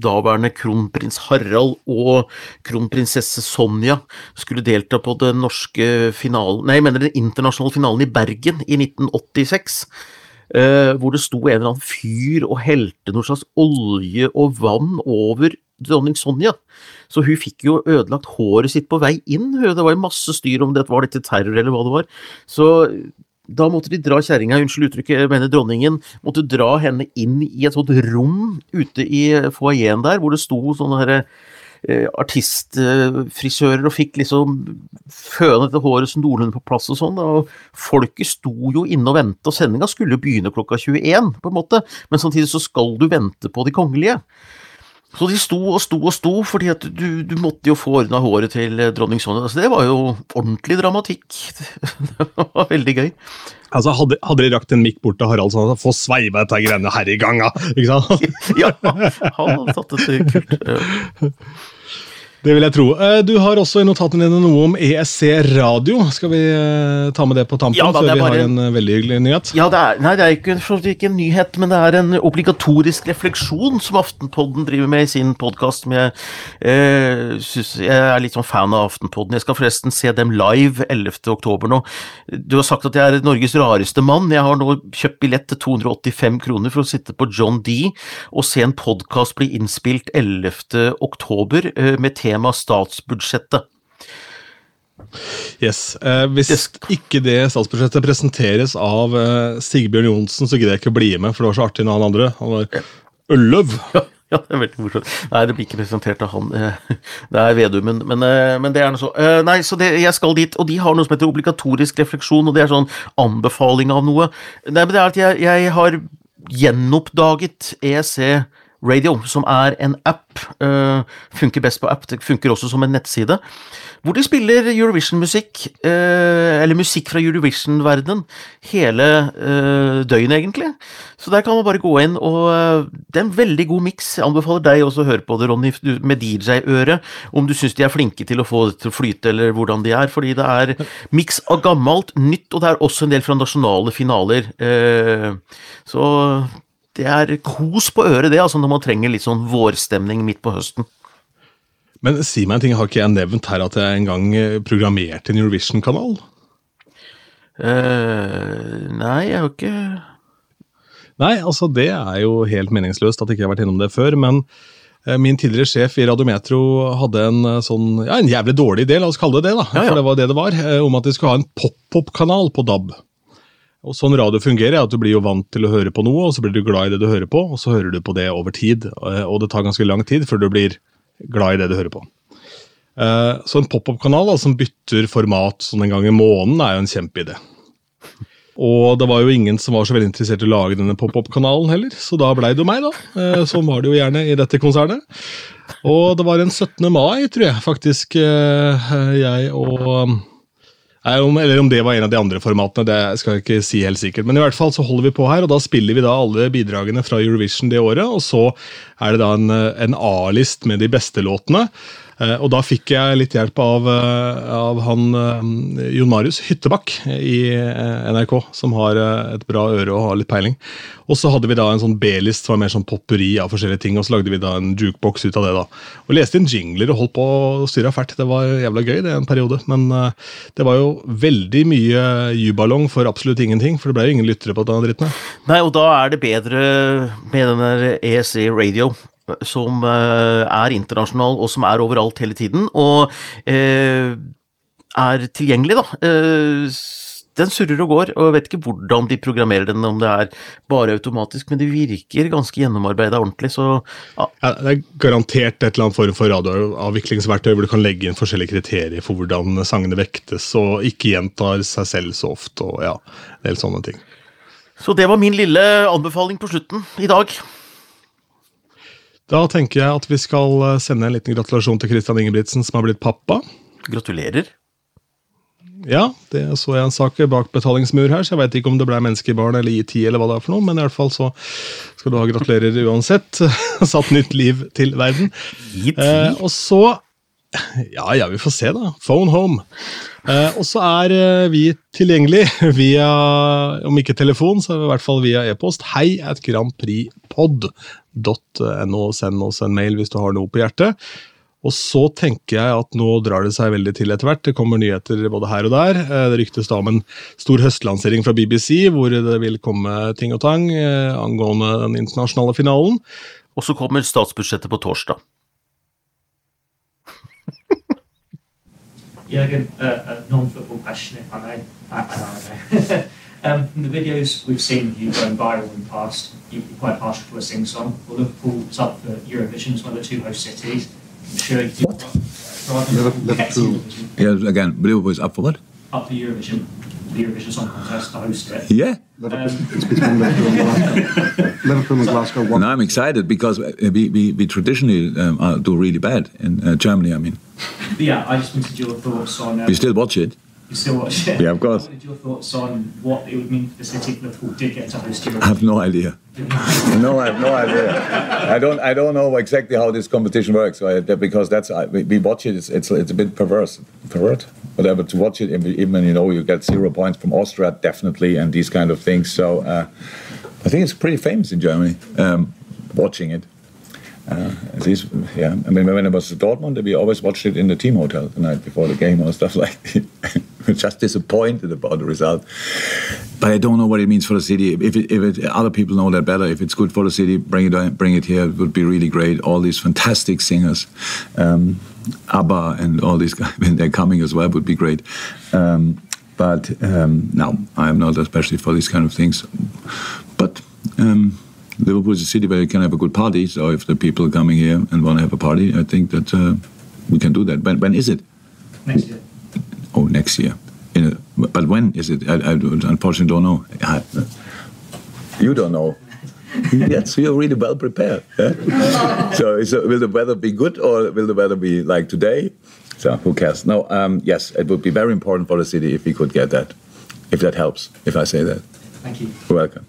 daværende kronprins Harald og kronprinsesse Sonja skulle delta på den norske finalen Nei, jeg mener den internasjonale finalen i Bergen i 1986. Uh, hvor det sto en eller annen fyr og helte noe slags olje og vann over dronning Sonja. Så hun fikk jo ødelagt håret sitt på vei inn. Det var masse styr om det var dette terror eller hva det var. Så da måtte de dra kjerringa, unnskyld uttrykket, jeg mener dronningen, måtte dra henne inn i et sånt rom ute i foajeen der, hvor det sto sånne herre eh, artistfrisører og fikk liksom føne dette håret som noenlunde på plass og sånn. og Folket sto jo inne og ventet, og sendinga skulle jo begynne klokka 21, på en måte, men samtidig så skal du vente på de kongelige. Så de sto og sto og sto, fordi at du, du måtte jo få ordna håret til eh, dronning Sonja. Så det var jo ordentlig dramatikk. (laughs) Det var veldig gøy. Altså, Hadde, hadde de rakt en mikk bort til Harald sånn at få sveiva dette greiene her i gang! Ikke sant? (laughs) Ja, han hadde tatt det så kult. Det vil jeg tro. Eh, Du har også i notatene dine noe om ESC radio. Skal vi eh, ta med det på tampen Ja, da, før det vi har en eh, veldig hyggelig nyhet? Ja, det er, nei, det er ikke, ikke en nyhet, men det er en obligatorisk refleksjon som Aftenpodden driver med i sin podkast. Jeg, eh, jeg er litt sånn fan av Aftenpodden. Jeg skal forresten se dem live 11. oktober nå. Du har sagt at jeg er Norges rareste mann. Jeg har nå kjøpt billett til 285 kroner for å sitte på John D og se en podkast bli innspilt 11. oktober TV med tema statsbudsjettet. Yes. Eh, hvis ikke det statsbudsjettet presenteres av eh, Sigbjørn Johnsen, så gidder jeg ikke å bli med, for det var så artig når han andre Han var Ølløv! (laughs) Ja, ja, det er veldig morsomt. Nei, det blir ikke presentert av han. (laughs) Det er Vedumen, men, eh, men det er noe så. Eh, Nei, så det, jeg skal dit, og de har noe som heter obligatorisk refleksjon, og det er sånn anbefaling av noe. Nei, men det er at jeg, jeg har gjenoppdaget EEC Radio, som er en app. Uh, funker best på app, det funker også som en nettside. Hvor de spiller Eurovision-musikk, uh, eller musikk fra Eurovision-verdenen, hele uh, døgnet, egentlig. Så der kan man bare gå inn, og det er en veldig god miks. Jeg anbefaler deg også å høre på det, Ronny, med DJ-øre, om du syns de er flinke til å få det til å flyte, eller hvordan de er. Fordi det er miks av gammelt, nytt, og det er også en del fra nasjonale finaler. Så det er kos på øret, det, altså når man trenger litt sånn vårstemning midt på høsten. Men si meg en ting, har ikke jeg nevnt her at jeg en gang eh, programmerte en Eurovision-kanal? Uh, nei, jeg har ikke Nei, altså det er jo helt meningsløst at jeg ikke har vært innom det før, men uh, min tidligere sjef i Radiometro hadde en sånn, ja, en jævlig dårlig idé, la oss kalle det det, da, ja, ja. for det var det det var, om at de skulle ha en pop-opp-kanal på DAB. Og Sånn radio fungerer, er at du blir jo vant til å høre på noe, og så blir du glad i det du hører på, og så hører du på det over tid. Eh, og det tar ganske lang tid før du blir glad i det du hører på. Eh, så en pop-opp-kanal som bytter format sånn en gang i måneden, er jo en kjempeidé. Og det var jo ingen som var så veldig interessert i å lage denne pop-opp-kanalen heller, så da blei det jo meg, da. Eh, sånn var det jo gjerne i dette konsernet. Og det var en 17. mai, tror jeg faktisk, jeg og eller om det var en av de andre formatene, det skal jeg ikke si helt sikkert. Men i hvert fall så holder vi på her, og da spiller vi da alle bidragene fra Eurovision det året. Og så er det da en, en A-list med de beste låtene. Eh, og da fikk jeg litt hjelp av, eh, av han eh, Jon Marius Hyttebakk i NRK, som har et bra øre og har litt peiling. Og så hadde vi da en sånn B-list som var mer sånn popperi av forskjellige ting, og så lagde vi da en jukebox ut av det. da. Og leste inn jingler og holdt på å styre fælt. Det var jævla gøy det en periode, men det var jo veldig mye jubalong for absolutt ingenting, for det ble jo ingen lyttere på denne dritten. Nei, og da er det bedre med den der ESE Radio som eh, er internasjonal, og som er overalt hele tiden, og eh, er tilgjengelig, da. Eh, den surrer og går, og jeg vet ikke hvordan de programmerer den, om det er bare automatisk, men det virker ganske gjennomarbeida ordentlig, så ja. ja. Det er garantert et eller annet form for radioavviklingsverktøy hvor du kan legge inn forskjellige kriterier for hvordan sangene vektes, og ikke gjentar seg selv så ofte, og ja, en del sånne ting. Så det var min lille anbefaling på slutten i dag. Da tenker jeg at vi skal eh, sende en liten gratulasjon til Christian Ingebrigtsen, som har blitt pappa. Gratulerer. Ja, det så jeg en sak bak betalingsmur her, så jeg veit ikke om det ble menneskebarn eller IT, eller hva det er for noe, men i alle fall så skal du ha gratulerer uansett. (laughs) Satt nytt liv til verden. Eh, og så Ja, ja, vi får se, da. Phone home. Eh, og så er eh, vi tilgjengelig (laughs) via, om ikke telefon, så i hvert fall via e-post. Hei at grandprixpod.no. Send oss en mail hvis du har noe på hjertet. Og så tenker jeg at nå drar det seg veldig til etter hvert. Det kommer nyheter både her og der. Eh, det ryktes da om en stor høstlansering fra BBC, hvor det vil komme ting og tang eh, angående den internasjonale finalen. Og så kommer statsbudsjettet på torsdag. Jørgen, uh, uh, non-football question, if I may. (laughs) I, I um, from the videos we've seen you going viral in the past, you're quite partial to a sing-song. Well, Liverpool is up for Eurovision, it's one of the two host cities. I'm sure you what? Liverpool. Yeah, again, Liverpool is up for what? Up for Eurovision. The Eurovision Song Contest to host it. Yeah. Um, it's between Liverpool and Glasgow. Liverpool and Glasgow. And I'm excited because we, we, we traditionally um, do really bad in uh, Germany, I mean. But yeah, I just wanted your thoughts on. Um, you still watch it? You still watch it? Yeah, of course. What wanted your thoughts on what it would mean for the city if Liverpool did get to host Europe. I have no idea. (laughs) no, I have no idea. I don't. I don't know exactly how this competition works. Right? Because that's we, we watch it. It's, it's it's a bit perverse, pervert, whatever. To watch it, even when you know you get zero points from Austria, definitely, and these kind of things. So uh, I think it's pretty famous in Germany. Um, watching it. Uh, yeah, I mean, when it was Dortmund, we always watched it in the team hotel the night before the game or stuff (laughs) like that. (laughs) Just disappointed about the result. But I don't know what it means for the city. If, it, if it, other people know that better, if it's good for the city, bring it bring it here. It would be really great. All these fantastic singers, um, ABBA and all these guys, (laughs) when they're coming as well, would be great. Um, but um, no, I'm not especially for these kind of things. But um, Liverpool is a city where you can have a good party. So if the people are coming here and want to have a party, I think that uh, we can do that. When, when is it? Next year. Oh, next year. A, but when is it? I, I, unfortunately don't know. I, you don't know. (laughs) yes, you're really well prepared. (laughs) so, is, uh, will the weather be good or will the weather be like today? So, who cares? No, um, yes, it would be very important for the city if we could get that, if that helps, if I say that. Thank you. You're welcome.